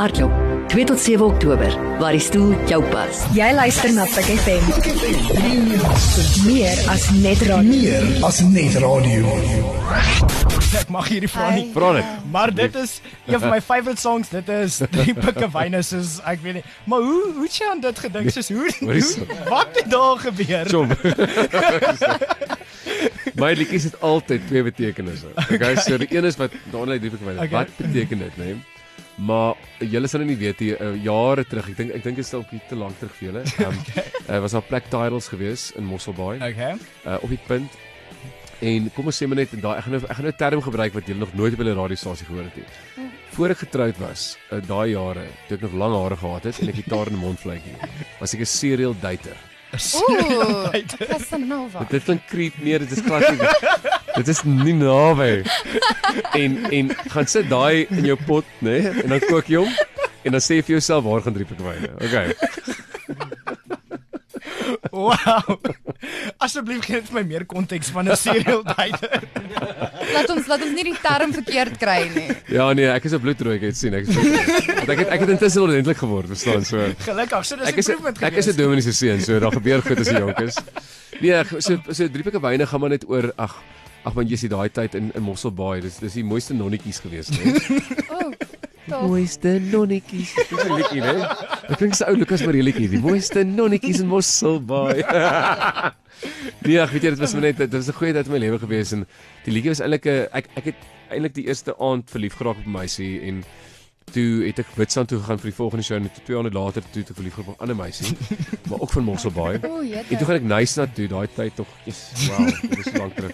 Hardloop 2 tot 7 Oktober waar die stoel jou pas. Jy luister na Pick FM. Meer as net radio. Meer as net radio. Ek mag hierdie vra nie. Vra dit. Maar dit is een van my favourite songs. Dit is drie pikke wyne soos ek weet nie. Maar hoe hoe het jy aan dit gedink? Soos hoe, hoe wat het daar gebeur? My liedjies het altyd twee betekenisse. Okay, so die een is wat daarna drie ek weet. Okay. Wat beteken dit, né? Maar julle sal nou nie weet hier uh, jare terug. Ek dink ek dink dit is dalk te lank terug vir julle. Ehm um, uh, was daar plek titles gewees in Mosselbaai Okay. uh, op die punt. En kom ons sê maar net daai ek gaan nou ek gaan nou 'n term gebruik wat julle nog nooit op hulle radiostasie gehoor het nie. Voor ek getroud was, uh, daai jare, toe ek nog lang hare gehad het en ek gitaar in 'n mondvletjie, was ek 'n serial dater. Ooh, Casanova. Dit klink creep meer, dit is glad nie. dit is nie naby. En en gaan sit daai in jou pot, né? Nee, en dan kook jy hom en dan sê jy vir jouself waar gaan drie pikke wyne. Okay. Wow. Asseblief gee net vir my meer konteks van 'n serial dater. Laat ons laat ons nie die term verkeerd kry nie. Ja nee, ek is 'n bloedrooi, ek het sien ek. Want ek het ek het intussen ordentlik geword, verstaan so. Gelukkig, so dis Ek is improvement ek is 'n gewees. dominee se seun, so daar gebeur goed as jy jonk is. Nee, so so drie pikke wyne gaan maar net oor ag ag man jy sien daai tyd in in Mosselbaai, dis dis die mooiste nonnetjies gewees, né? O, tof. Mooiste nonnetjies. Dis 'n liedjie, né? Ek dink se ou Lukas Marieletjie, die mooiste nonnetjies in Mosselbaai. nee, ek weet jy dit was net dit was 'n goeie tyd in my lewe gewees en die liedjie was eintlik 'n ek ek het eintlik die eerste aand verlief geraak op 'n meisie en toe het ek Witstrand toe gegaan vir die volgende show en toe 2 aande later toe ek verlief geraak op 'n ander meisie, maar ook van Mosselbaai. O, En toe jette. gaan ek nice na toe, daai tyd tog. Yes, wow, dit so lank terug.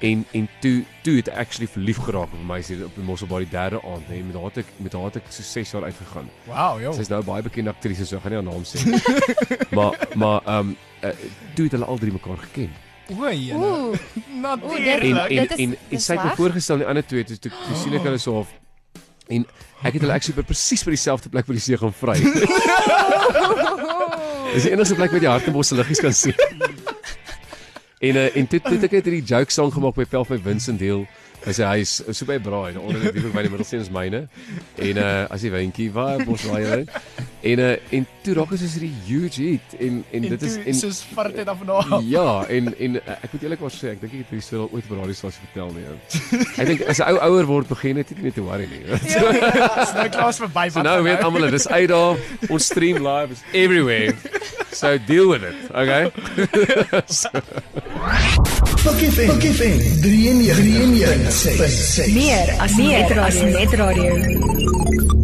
En en toe toe het ek actually verlief geraak op 'n meisie op die Mosselbaai die derde aand, hè. Met haar het ek met haar het ek so 6 jaar uitgegaan. Wow, joh. Sy's nou baie bekende aktrise, so gaan nie haar naam sê maar maar ehm um, uh, toe het hulle al drie mekaar geken. O, jy. Ooh, En Natuurlik. en Dit is- en, en is sy het my voorgestel die ander twee toe toe, toe sien ek hulle so half en ek het hulle actually by presies by dieselfde plek by die see gaan vry. Dis die enigste plek waar jy hartebosse liggies kan sien. En uh, en toe toe het ek net hierdie joke song gemaak by Pel my Vincent deel. Hy sê hy is so by braai, nou onder die by die middelste is myne. En uh as die windjie waar bos waai hulle. En uh en toe raak dit soos hierdie huge hit en en dit is en soos vat dit af en af. Ja, en en uh, ek moet eerlikwaar sê, ek dink ek het hierdie storie al ooit op 'n radiostasie vertel nie. Ek dink as 'n ou ouer word, begin net nie meer te worry nie. So, Dis nou klaar verby. so nou weet almal dit is uit daar. Ons stream live is everywhere. So deal with it, okay? Pick FM. Pick FM 93.6. Meer as net radio. Net radio.